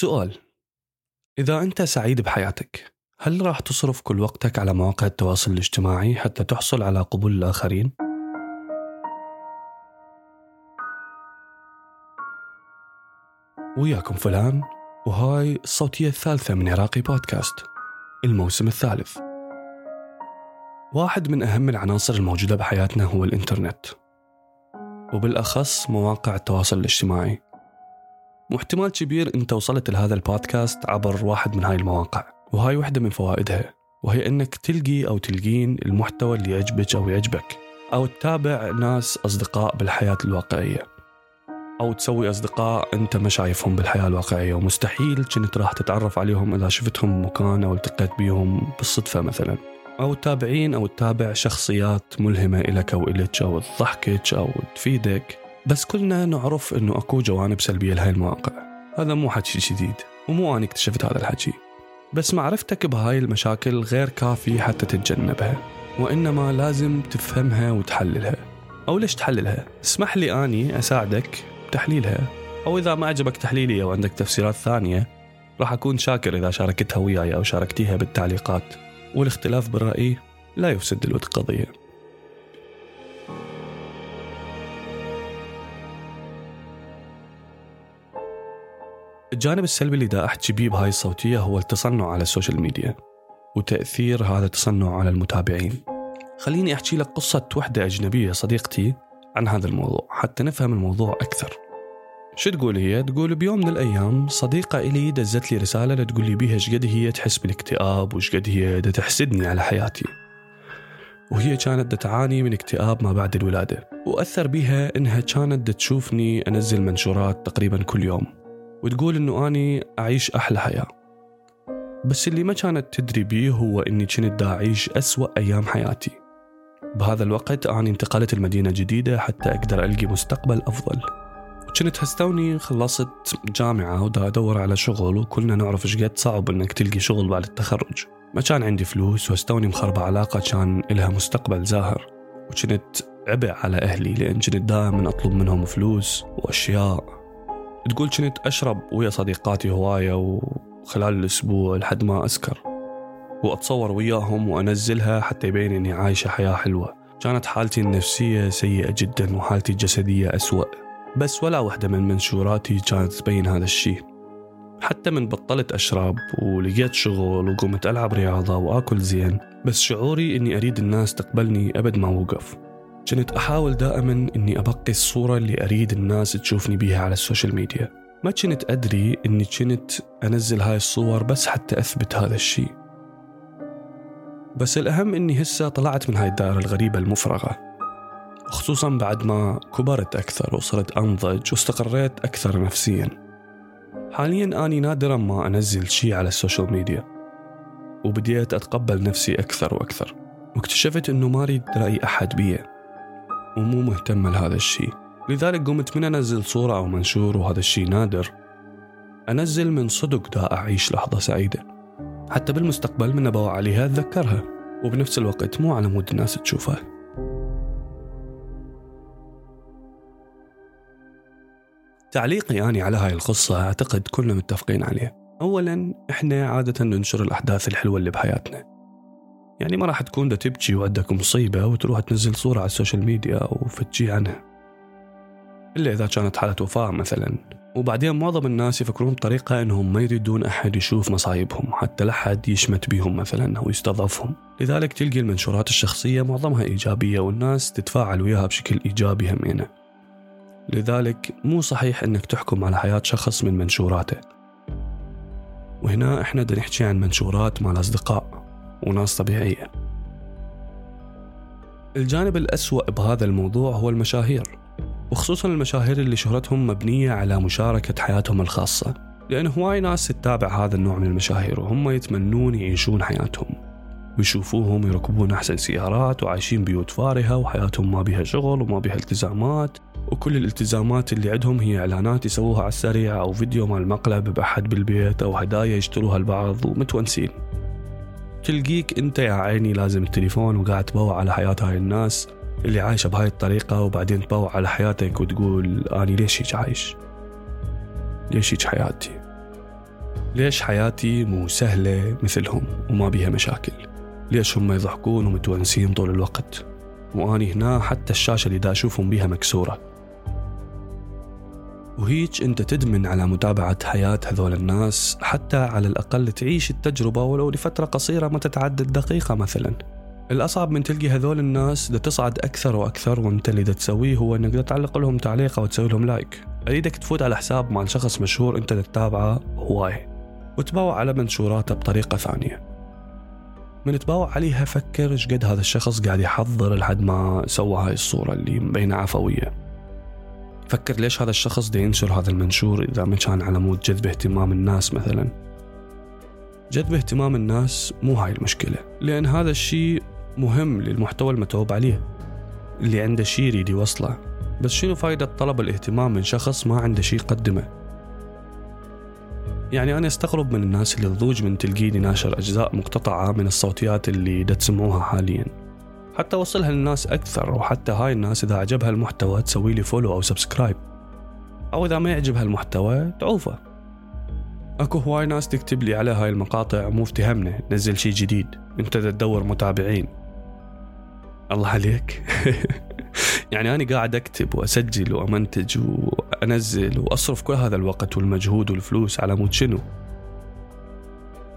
سؤال. إذا أنت سعيد بحياتك هل راح تصرف كل وقتك على مواقع التواصل الاجتماعي حتى تحصل على قبول الآخرين؟ وياكم فلان وهاي الصوتية الثالثة من عراقي بودكاست الموسم الثالث. واحد من أهم العناصر الموجودة بحياتنا هو الإنترنت وبالأخص مواقع التواصل الاجتماعي. واحتمال كبير أنت وصلت لهذا البودكاست عبر واحد من هاي المواقع. وهاي واحدة من فوائدها وهي أنك تلقي أو تلقين المحتوى اللي يعجبك أو يعجبك أو تتابع ناس أصدقاء بالحياة الواقعية أو تسوي أصدقاء أنت ما شايفهم بالحياة الواقعية. ومستحيل كنت راح تتعرف عليهم إذا شفتهم بمكان أو التقيت بيهم بالصدفة مثلا. أو تتابعين أو تتابع شخصيات ملهمة إلك أو إلك أو تضحكك أو تفيدك. بس كلنا نعرف إنه أكو جوانب سلبية لهاي المواقع. هذا مو حكي جديد ومو أنا اكتشفت هذا الحكي. بس معرفتك بهاي المشاكل غير كافي حتى تتجنبها وإنما لازم تفهمها وتحللها. أو ليش تحللها؟ اسمح لي أني أساعدك بتحليلها. أو إذا ما عجبك تحليلي أو عندك تفسيرات ثانية راح أكون شاكر إذا شاركتها وياي أو شاركتيها بالتعليقات. والاختلاف بالرأي لا يفسد الود قضية. الجانب السلبي اللي دا أحكي بيه بهاي الصوتية هو التصنع على ال social media وتأثير هذا التصنع على المتابعين. خليني أحكي لك قصة وحدة أجنبية صديقتي عن هذا الموضوع حتى نفهم الموضوع أكثر. شو تقول هي؟ تقول بيوم من الأيام صديقة إلي دزت لي رسالة لتقول لي بيها شقد هي تحس بالاكتئاب وشقد هي دا تحسدني على حياتي. وهي كانت تعاني من اكتئاب ما بعد الولادة وأثر بيها إنها كانت تشوفني أنزل منشورات تقريبا كل يوم. وتقول إنه أني أعيش أحلى حياة. بس اللي ما كانت تدري بيه هو إني كنت دا أعيش أسوأ أيام حياتي. بهذا الوقت أني انتقلت المدينة جديدة حتى أقدر ألقي مستقبل أفضل. وكنت هستوني خلصت جامعة ودا أدور على شغل وكلنا نعرف إيش قد صعب إنك تلقي شغل بعد التخرج. ما كان عندي فلوس وهستوني مخربة علاقة كان إلها مستقبل زاهر. وكنت عبء على أهلي لأن كنت دائما أطلب منهم فلوس وأشياء. تقول كنت أشرب ويا صديقاتي هواية وخلال الأسبوع لحد ما أسكر. وأتصور وياهم وأنزلها حتى يبين إني عايشة حياة حلوة. كانت حالتي النفسية سيئة جدا وحالتي الجسدية أسوأ. بس ولا واحدة من منشوراتي كانت تبين هذا الشيء. حتى من بطلت أشرب ولقيت شغل وقمت ألعب رياضة وآكل زين. بس شعوري إني أريد الناس تقبلني أبد ما وقف. كنت أحاول دائما إني أبقي الصورة اللي أريد الناس تشوفني بيها على ال social media. ما كنت أدري إني كنت أنزل هاي الصور بس حتى أثبت هذا الشيء. بس الأهم إني هسه طلعت من هاي الدائرة الغريبة المفرغة. خصوصا بعد ما كبرت أكثر وصرت أنضج واستقريت أكثر نفسيا. حاليا أني نادرا ما أنزل شيء على ال social media. وبديت أتقبل نفسي أكثر وأكثر. واكتشفت أنه ما أريد رأي أحد بيه ومو مهتمة لهذا الشيء لذلك قمت من أنزل صورة أو منشور وهذا الشيء نادر. أنزل من صدق دا أعيش لحظة سعيدة. حتى بالمستقبل من أباوع عليها أتذكرها. وبنفس الوقت مو على مود الناس تشوفها. تعليقي أني على هاي القصة أعتقد كلنا متفقين عليه أولا إحنا عادة ننشر الأحداث الحلوة اللي بحياتنا. يعني ما راح تكون دا تبكي وعندك مصيبة وتروح تنزل صورة على ال social media وفتشي عنها. إلا إذا كانت حالة وفاة مثلا. وبعدين معظم الناس يفكرون بطريقة أنهم ما يريدون أحد يشوف مصايبهم حتى لا أحد يشمت بهم مثلا أو يستضعفهم لذلك تلقي المنشورات الشخصية معظمها إيجابية والناس تتفاعل وياها بشكل إيجابي همينة. لذلك مو صحيح أنك تحكم على حياة شخص من منشوراته. وهنا إحنا بدنا نحكي عن منشورات مع الأصدقاء. وناس طبيعية. الجانب الأسوأ بهذا الموضوع هو المشاهير وخصوصا المشاهير اللي شهرتهم مبنية على مشاركة حياتهم الخاصة لأن هواي ناس تتابع هذا النوع من المشاهير وهم يتمنون يعيشون حياتهم. ويشوفوهم يركبون أحسن سيارات وعايشين بيوت فارهة وحياتهم ما بيها شغل وما بيها التزامات وكل الالتزامات اللي عندهم هي إعلانات يسووها على السريع أو فيديو مال مقلب بأحد بالبيت أو هدايا يشتروها لبعض ومتونسين. تلقيك انت يا عيني لازم التليفون وقاعد تبوع على حياة هاي الناس اللي عايشة بهاي الطريقة وبعدين تبوع على حياتك وتقول أني ليش هيك عايش؟ ليش هيك حياتي؟ ليش حياتي مو سهلة مثلهم وما بيها مشاكل؟ ليش هم يضحكون ومتونسين طول الوقت؟ وأني هنا حتى الشاشة اللي دا أشوفهم بيها مكسورة. وهيج أنت تدمن على متابعة حياة هذول الناس حتى على الأقل تعيش التجربة ولو لفترة قصيرة ما تتعدى الدقيقة مثلا. الأصعب من تلقي هذول الناس دا تصعد أكثر وأكثر وأنت اللي دا تسويه هو أنك دا تعلق لهم تعليق أو تسوي لهم لايك. أريدك تفوت على حساب مع شخص مشهور أنت دا تتابعه هواية وتباوع على منشوراته بطريقة ثانية. من تباوع عليها فكر إيش قد هذا الشخص قاعد يحضر لحد ما سوى هاي الصورة اللي مبينة عفوية. فكر ليش هذا الشخص دي ينشر هذا المنشور إذا ما كان على مود جذب اهتمام الناس مثلا؟ جذب اهتمام الناس مو هاي المشكلة لأن هذا الشيء مهم للمحتوى المتعوب عليه اللي عنده شيء يريد يوصله. بس شنو فايدة طلب الاهتمام من شخص ما عنده شيء يقدمه؟ يعني أنا أستغرب من الناس اللي تضوج من تلقيني ناشر أجزاء مقتطعة من الصوتيات اللي دا تسمعوها حاليا. حتى وصلها للناس أكثر وحتى هاي الناس إذا عجبها المحتوى تسوي لي follow أو subscribe أو إذا ما يعجبها المحتوى تعوفه. أكو هواي ناس تكتب لي على هاي المقاطع مو افتهمنا نزل شي جديد. أنت تدور متابعين. الله عليك. يعني أنا قاعد أكتب وأسجل وأمنتج وأنزل وأصرف كل هذا الوقت والمجهود والفلوس على مود شنو؟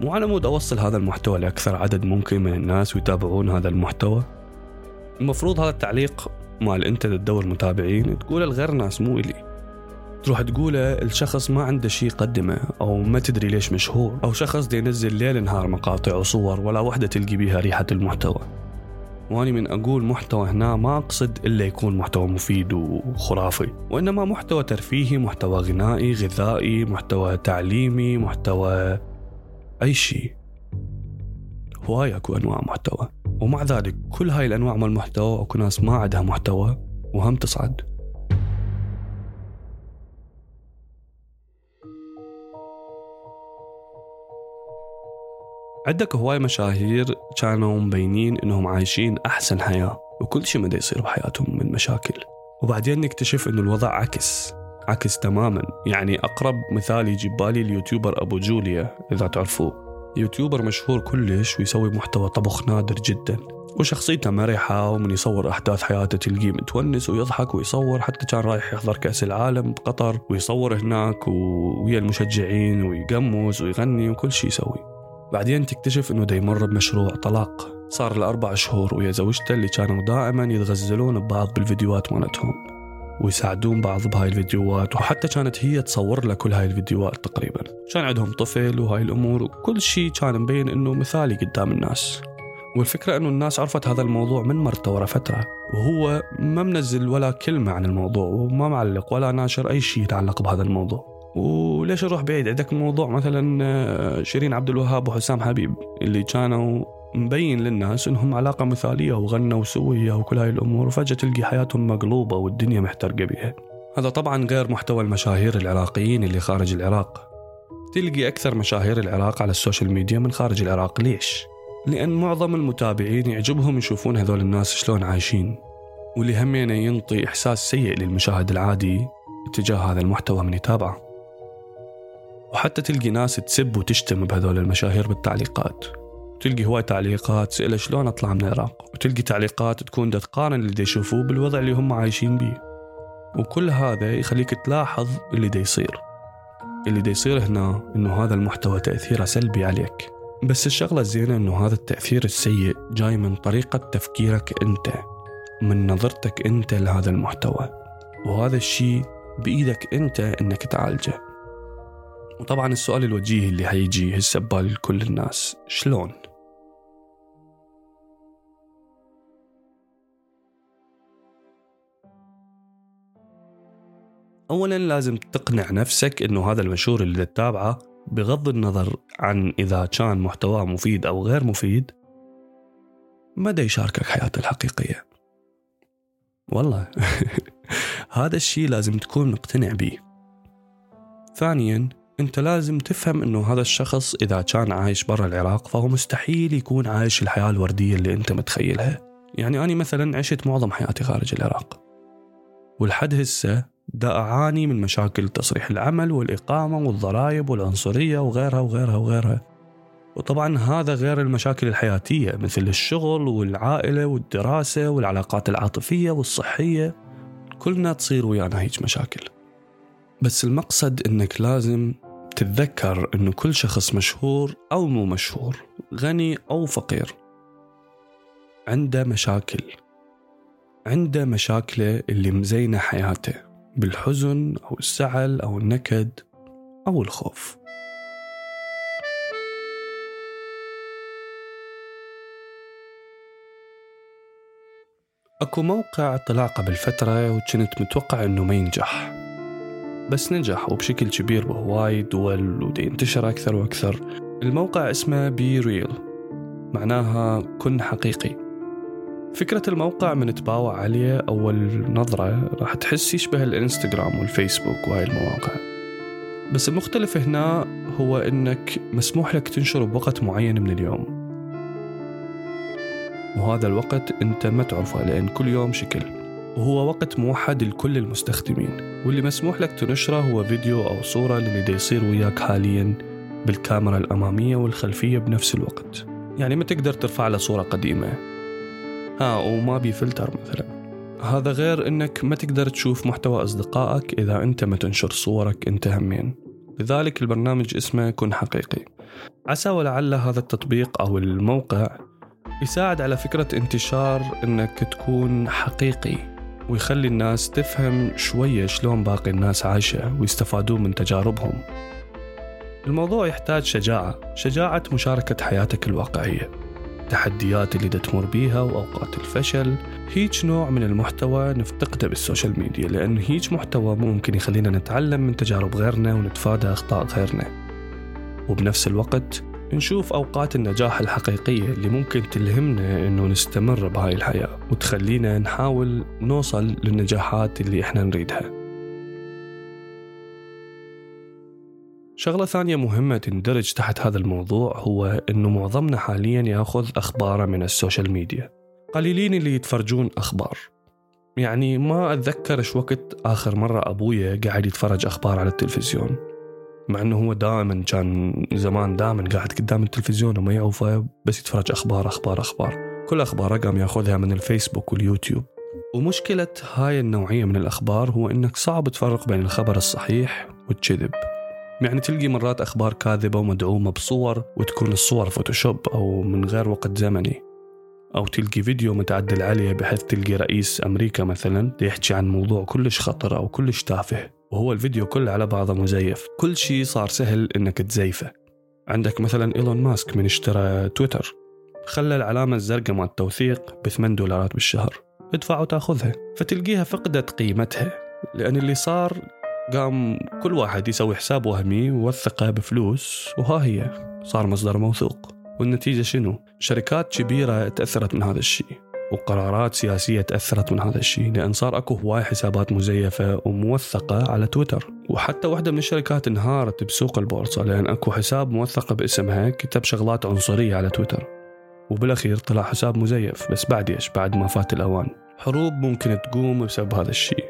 مو على مود أوصل هذا المحتوى لأكثر عدد ممكن من الناس ويتابعون هذا المحتوى؟ المفروض هذا التعليق مال أنت تدور متابعين تقوله لغير ناس مو إلي. تروح تقوله الشخص ما عنده شيء يقدمه أو ما تدري ليش مشهور أو شخص دي ينزل ليل نهار مقاطع وصور ولا وحدة تلقي بيها ريحة المحتوى. وأني من أقول محتوى هنا ما أقصد إلا يكون محتوى مفيد وخرافي وإنما محتوى ترفيهي محتوى غنائي غذائي محتوى تعليمي محتوى أي شيء هواي أكو أنواع محتوى. ومع ذلك كل هاي الأنواع من المحتوى اكو ناس ما عندها محتوى وهم تصعد. عندك هواي مشاهير كانوا مبينين إنهم عايشين أحسن حياة وكل شيء مدى يصير بحياتهم من مشاكل. وبعدين نكتشف إنه الوضع عكس عكس تماما. يعني أقرب مثال يجي ببالي اليوتيوبر أبو جوليا إذا تعرفوه. يوتيوبر مشهور كلش ويسوي محتوى طبخ نادر جدا. وشخصيته مرحة ومن يصور أحداث حياته تلقيه متونس ويضحك ويصور حتى كان رايح يحضر كأس العالم بقطر ويصور هناك ويا المشجعين ويقمز ويغني وكل شيء يسوي. بعدين تكتشف إنه يمر بمشروع طلاق. صار له أربع شهور ويا زوجته اللي كانوا دائما يتغزلون ببعض بالفيديوهات مالتهم. ويساعدون بعض بهاي الفيديوهات وحتى كانت هي تصور له كل هاي الفيديوهات تقريبا. كان عندهم طفل وهاي الأمور وكل شيء كان مبين أنه مثالي قدام الناس. والفكرة أنه الناس عرفت هذا الموضوع من مرته ورا فترة. وهو ما منزل ولا كلمة عن الموضوع وما معلق ولا ناشر أي شيء يتعلق بهذا الموضوع. وليش نروح بعيد؟ عندك موضوع مثلا آه، شيرين عبد الوهاب وحسام حبيب اللي كانوا مبين للناس إنهم علاقة مثالية وغنوا سوية وكل هاي الأمور وفجأة تلقي حياتهم مقلوبة والدنيا محترقة بها. هذا طبعا غير محتوى المشاهير العراقيين اللي خارج العراق. تلقي أكثر مشاهير العراق على ال social media من خارج العراق، ليش؟ لأن معظم المتابعين يعجبهم يشوفون هذول الناس شلون عايشين. واللي همينه ينطي إحساس سيء للمشاهد العادي تجاه هذا المحتوى من يتابعه. وحتى تلقي ناس تسب وتشتم بهذول المشاهير بالتعليقات تلقي هواي تعليقات أسئلة شلون أطلع من العراق؟ وتلقي تعليقات تكون دا تقارن اللي دا يشوفوه بالوضع اللي هم عايشين بيه. وكل هذا يخليك تلاحظ اللي دا يصير. اللي دا يصير هنا إنه هذا المحتوى تأثيره سلبي عليك. بس الشغلة الزينة إنه هذا التأثير السيء جاي من طريقة تفكيرك أنت من نظرتك أنت لهذا المحتوى. وهذا الشيء بإيدك أنت إنك تعالجه. وطبعا السؤال الوجيهي اللي حيجي هسه ببال كل الناس شلون؟ اولا لازم تقنع نفسك إنه هذا المنشور اللي تتابعه بغض النظر عن إذا كان محتواه مفيد أو غير مفيد ما دا يشاركك حياته الحقيقية والله هذا الشيء لازم تكون مقتنع به ثانيا انت لازم تفهم انه هذا الشخص اذا كان عايش برا العراق فهو مستحيل يكون عايش الحياة الوردية اللي انت متخيلها. يعني أنا مثلا عشت معظم حياتي خارج العراق. والحد هسه دا أعاني من مشاكل تصريح العمل والإقامة والضرائب والعنصرية وغيرها وغيرها وغيرها. وطبعا هذا غير المشاكل الحياتية مثل الشغل والعائلة والدراسة والعلاقات العاطفية والصحية. كلنا تصير ويانا هيج مشاكل. بس المقصد إنك لازم تتذكر إنه كل شخص مشهور أو مو مشهور غني أو فقير عنده مشاكل عنده مشاكله اللي مزينة حياته بالحزن أو الزعل أو النكد أو الخوف. أكو موقع طلع قبل فترة وكنت متوقع إنه ما ينجح. بس نجح وبشكل كبير بهواي دول ودي ينتشر أكثر وأكثر. الموقع اسمه بي ريل معناها كن حقيقي. فكرة الموقع من تباوع عليه أول نظرة راح تحس يشبه الإنستغرام والفيسبوك وهاي المواقع. بس المختلف هنا هو إنك مسموح لك تنشر بوقت معين من اليوم. وهذا الوقت أنت ما تعرفه لأن كل يوم شكل. وهو وقت موحد لكل المستخدمين. واللي مسموح لك تنشره هو فيديو أو صورة للي دا يصير وياك حاليا بالكاميرا الأمامية والخلفية بنفس الوقت. يعني ما تقدر ترفع له صورة قديمة. ها وما بي فلتر مثلا. هذا غير إنك ما تقدر تشوف محتوى أصدقائك إذا أنت ما تنشر صورك أنت همين. لذلك البرنامج اسمه كن حقيقي. عسى ولعل هذا التطبيق أو الموقع يساعد على فكرة انتشار إنك تكون حقيقي. ويخلي الناس تفهم شوية شلون باقي الناس عايشة ويستفادون من تجاربهم. الموضوع يحتاج شجاعة شجاعة مشاركة حياتك الواقعية. التحديات اللي تمر بيها وأوقات الفشل. هيج نوع من المحتوى نفتقده بالسوشيال ميديا لأن هيج محتوى ممكن يخلينا نتعلم من تجارب غيرنا ونتفادى أخطاء غيرنا. وبنفس الوقت نشوف أوقات النجاح الحقيقية اللي ممكن تلهمنا إنه نستمر بهاي الحياة وتخلينا نحاول نوصل للنجاحات اللي إحنا نريدها. شغلة ثانية مهمة تندرج تحت هذا الموضوع هو إنه معظمنا حاليا يأخذ أخباره من ال social media. قليلين اللي يتفرجون أخبار. يعني ما أتذكر إيش وقت آخر مرة أبويا قاعد يتفرج أخبار على التلفزيون. مع إنه هو دائما كان زمان دائما قاعد قدام التلفزيون وما يعوفه بس يتفرج أخبار أخبار أخبار. كل اخباره قام يأخذها من الفيسبوك واليوتيوب. ومشكلة هاي النوعية من الأخبار هو إنك صعب تفرق بين الخبر الصحيح والكذب. يعني تلقي مرات أخبار كاذبة ومدعومة بصور وتكون الصور فوتوشوب أو من غير وقت زمني. أو تلقي فيديو متعدل عليه بحيث تلقي رئيس أمريكا مثلا يحكي عن موضوع كلش خطر أو كلش تافه. وهو الفيديو كله على بعضه مزيف كل شيء صار سهل إنك تزيفه. عندك مثلا إيلون ماسك من اشترى تويتر. خلى العلامة الزرقاء مال التوثيق ب 8 دولارات بالشهر. ادفع وتأخذها. فتلقيها فقدت قيمتها. لأن اللي صار قام كل واحد يسوي حساب وهمي ووثقه بفلوس وها هي. صار مصدر موثوق. والنتيجة شنو؟ شركات كبيرة تأثرت من هذا الشيء. وقرارات سياسية تأثرت من هذا الشيء لأن صار أكو هواي حسابات مزيفة وموثقة على تويتر. وحتى واحدة من الشركات انهارت بسوق البورصة لأن أكو حساب موثقة باسمها كتب شغلات عنصرية على تويتر. وبالأخير طلع حساب مزيف بس بعد إيش؟ بعد ما فات الأوان. حروب ممكن تقوم بسبب هذا الشيء.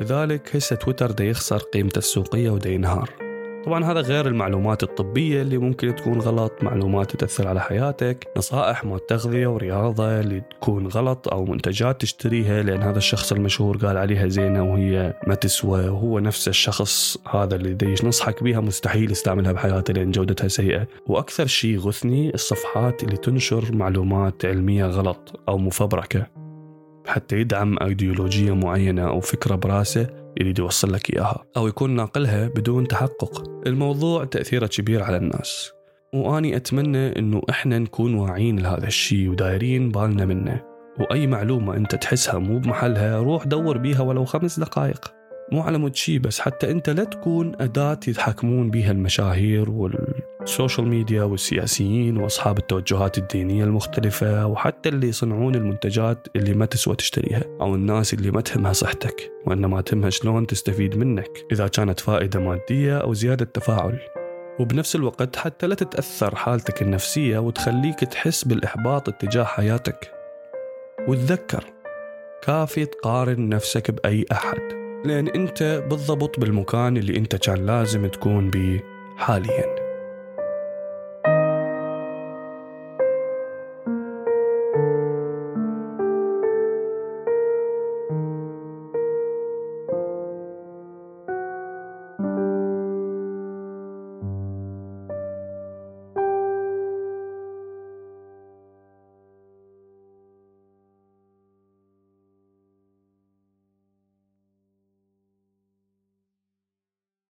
لذلك هسه تويتر دا يخسر قيمته السوقية ودا ينهار. طبعا هذا غير المعلومات الطبية اللي ممكن تكون غلط معلومات تأثر على حياتك نصائح مال تغذية ورياضة اللي تكون غلط أو منتجات تشتريها لأن هذا الشخص المشهور قال عليها زينة وهي ما تسوى وهو نفس الشخص هذا اللي ديش نصحك بها مستحيل يستعملها بحياته لأن جودتها سيئة. وأكثر شيء يغثني الصفحات اللي تنشر معلومات علمية غلط أو مفبركة حتى يدعم أيديولوجية معينة أو فكرة براسه. يريد يوصل لك إياها. أو يكون ناقلها بدون تحقق. الموضوع تأثيره كبير على الناس. وأني أتمنى أنه إحنا نكون واعيين لهذا الشيء ودايرين بالنا منه. وأي معلومة أنت تحسها مو بمحلها روح دور بيها ولو خمس دقائق. مو على مود شيء بس حتى انت لا تكون أداة يتحكمون بها المشاهير وال social media والسياسيين وأصحاب التوجهات الدينية المختلفة وحتى اللي يصنعون المنتجات اللي ما تسوى تشتريها أو الناس اللي ما تهمها صحتك وإنما تهمها شلون تستفيد منك إذا كانت فائدة مادية أو زيادة تفاعل. وبنفس الوقت حتى لا تتأثر حالتك النفسية وتخليك تحس بالإحباط اتجاه حياتك. وتذكر كافي تقارن نفسك بأي أحد. لأن أنت بالضبط بالمكان اللي أنت كان لازم تكون به حالياً.